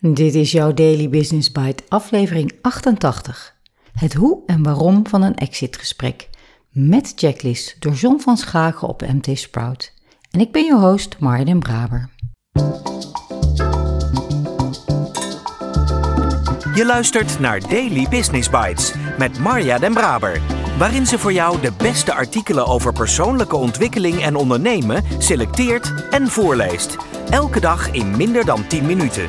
Dit is jouw Daily Business Bite, aflevering 88. Het hoe en waarom van een exitgesprek. Met checklist door John van Schagen op MT Sprout. En ik ben je host Marja Braber. Je luistert naar Daily Business Bites met Marja Den Braber. Waarin ze voor jou de beste artikelen over persoonlijke ontwikkeling en ondernemen selecteert en voorleest. Elke dag in minder dan 10 minuten.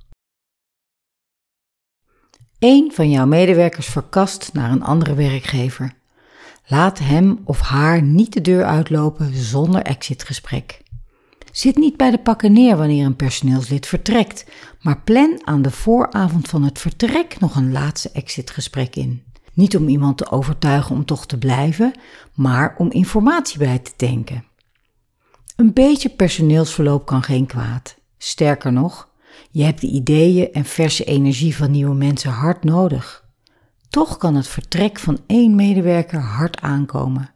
Eén van jouw medewerkers verkast naar een andere werkgever. Laat hem of haar niet de deur uitlopen zonder exitgesprek. Zit niet bij de pakken neer wanneer een personeelslid vertrekt, maar plan aan de vooravond van het vertrek nog een laatste exitgesprek in. Niet om iemand te overtuigen om toch te blijven, maar om informatie bij te denken. Een beetje personeelsverloop kan geen kwaad. Sterker nog, je hebt de ideeën en verse energie van nieuwe mensen hard nodig. Toch kan het vertrek van één medewerker hard aankomen.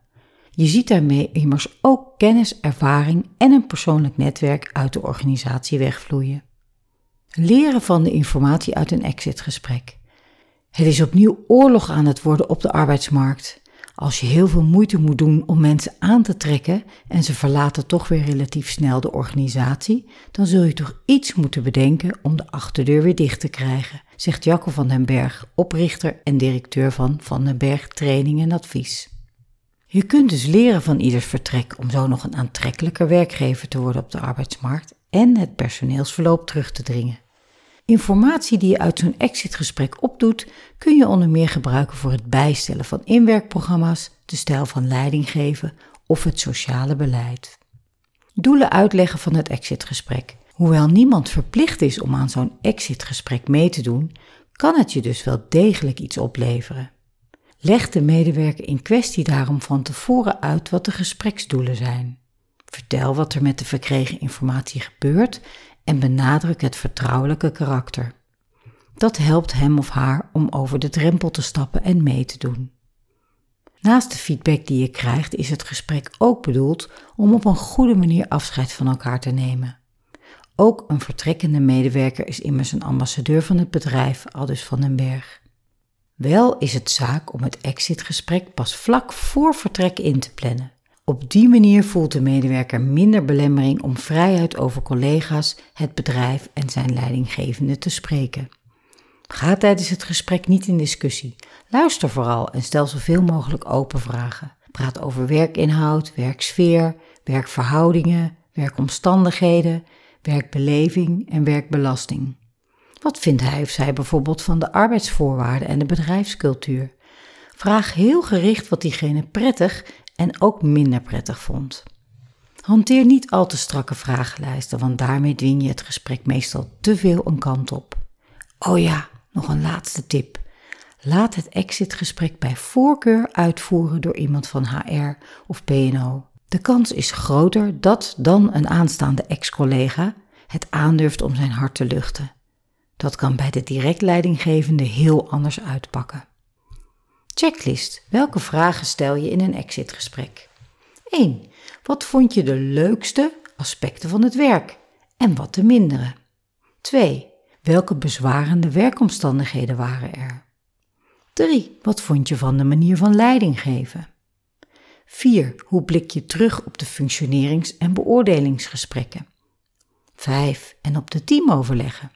Je ziet daarmee immers ook kennis, ervaring en een persoonlijk netwerk uit de organisatie wegvloeien. Leren van de informatie uit een exitgesprek. Het is opnieuw oorlog aan het worden op de arbeidsmarkt. Als je heel veel moeite moet doen om mensen aan te trekken en ze verlaten toch weer relatief snel de organisatie, dan zul je toch iets moeten bedenken om de achterdeur weer dicht te krijgen, zegt Jacco van den Berg, oprichter en directeur van Van den Berg Training en Advies. Je kunt dus leren van ieders vertrek om zo nog een aantrekkelijker werkgever te worden op de arbeidsmarkt en het personeelsverloop terug te dringen. Informatie die je uit zo'n exitgesprek opdoet, kun je onder meer gebruiken voor het bijstellen van inwerkprogramma's, de stijl van leiding geven of het sociale beleid. Doelen uitleggen van het exitgesprek. Hoewel niemand verplicht is om aan zo'n exitgesprek mee te doen, kan het je dus wel degelijk iets opleveren. Leg de medewerker in kwestie daarom van tevoren uit wat de gespreksdoelen zijn. Vertel wat er met de verkregen informatie gebeurt en benadruk het vertrouwelijke karakter. Dat helpt hem of haar om over de drempel te stappen en mee te doen. Naast de feedback die je krijgt, is het gesprek ook bedoeld om op een goede manier afscheid van elkaar te nemen. Ook een vertrekkende medewerker is immers een ambassadeur van het bedrijf, aldus van den Berg. Wel is het zaak om het exitgesprek pas vlak voor vertrek in te plannen. Op die manier voelt de medewerker minder belemmering om vrijheid over collega's, het bedrijf en zijn leidinggevende te spreken. Ga tijdens het gesprek niet in discussie. Luister vooral en stel zoveel mogelijk open vragen. Praat over werkinhoud, werksfeer, werkverhoudingen, werkomstandigheden, werkbeleving en werkbelasting. Wat vindt hij of zij bijvoorbeeld van de arbeidsvoorwaarden en de bedrijfscultuur? Vraag heel gericht wat diegene prettig en ook minder prettig vond. Hanteer niet al te strakke vragenlijsten, want daarmee dwing je het gesprek meestal te veel een kant op. Oh ja, nog een laatste tip. Laat het exitgesprek bij voorkeur uitvoeren door iemand van HR of PNO. De kans is groter dat dan een aanstaande ex-collega het aandurft om zijn hart te luchten. Dat kan bij de direct leidinggevende heel anders uitpakken. Checklist. Welke vragen stel je in een exitgesprek? 1. Wat vond je de leukste aspecten van het werk en wat de mindere? 2. Welke bezwarende werkomstandigheden waren er? 3. Wat vond je van de manier van leiding geven? 4. Hoe blik je terug op de functionerings- en beoordelingsgesprekken? 5. En op de teamoverleggen?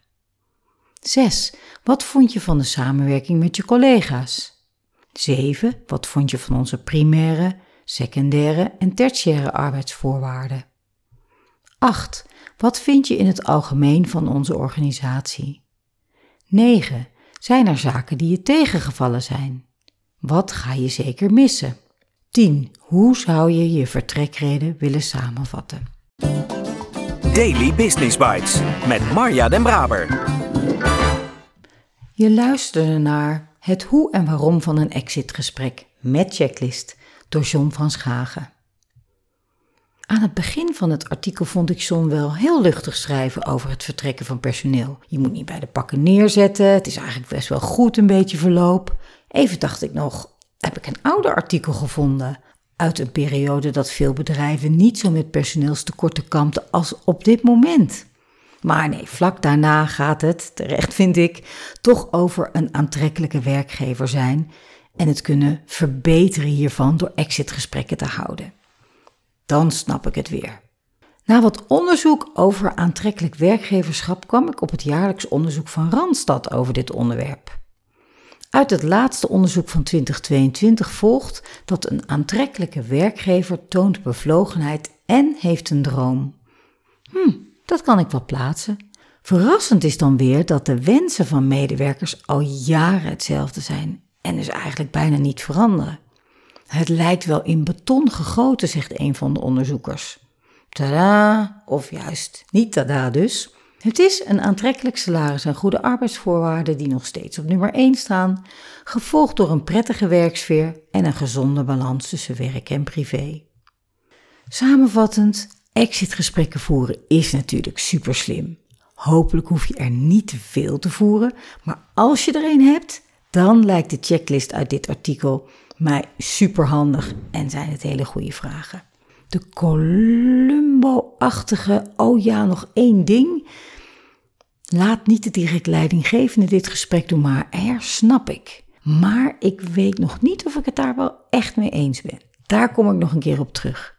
6. Wat vond je van de samenwerking met je collega's? 7. Wat vond je van onze primaire, secundaire en tertiaire arbeidsvoorwaarden? 8. Wat vind je in het algemeen van onze organisatie? 9. Zijn er zaken die je tegengevallen zijn? Wat ga je zeker missen? 10. Hoe zou je je vertrekreden willen samenvatten? Daily Business Bites met Marja Den Braber. Je luisterde naar Het hoe en waarom van een exitgesprek met checklist door John van Schagen. Aan het begin van het artikel vond ik John wel heel luchtig schrijven over het vertrekken van personeel. Je moet niet bij de pakken neerzetten, het is eigenlijk best wel goed een beetje verloop. Even dacht ik nog, heb ik een ouder artikel gevonden uit een periode dat veel bedrijven niet zo met personeelstekorten kampten als op dit moment. Maar nee, vlak daarna gaat het, terecht vind ik, toch over een aantrekkelijke werkgever zijn en het kunnen verbeteren hiervan door exitgesprekken te houden. Dan snap ik het weer. Na wat onderzoek over aantrekkelijk werkgeverschap kwam ik op het jaarlijks onderzoek van Randstad over dit onderwerp. Uit het laatste onderzoek van 2022 volgt dat een aantrekkelijke werkgever toont bevlogenheid en heeft een droom. Hm, dat kan ik wel plaatsen. Verrassend is dan weer dat de wensen van medewerkers al jaren hetzelfde zijn en dus eigenlijk bijna niet veranderen. Het lijkt wel in beton gegoten, zegt een van de onderzoekers. Tada, of juist niet tada dus. Het is een aantrekkelijk salaris en goede arbeidsvoorwaarden die nog steeds op nummer 1 staan, gevolgd door een prettige werksfeer en een gezonde balans tussen werk en privé. Samenvattend, exitgesprekken voeren is natuurlijk super slim. Hopelijk hoef je er niet te veel te voeren, maar als je er een hebt, dan lijkt de checklist uit dit artikel mij super handig en zijn het hele goede vragen. De Columbo-achtige, oh ja, nog één ding. Laat niet de direct leidinggevende dit gesprek doen, maar er snap ik. Maar ik weet nog niet of ik het daar wel echt mee eens ben. Daar kom ik nog een keer op terug.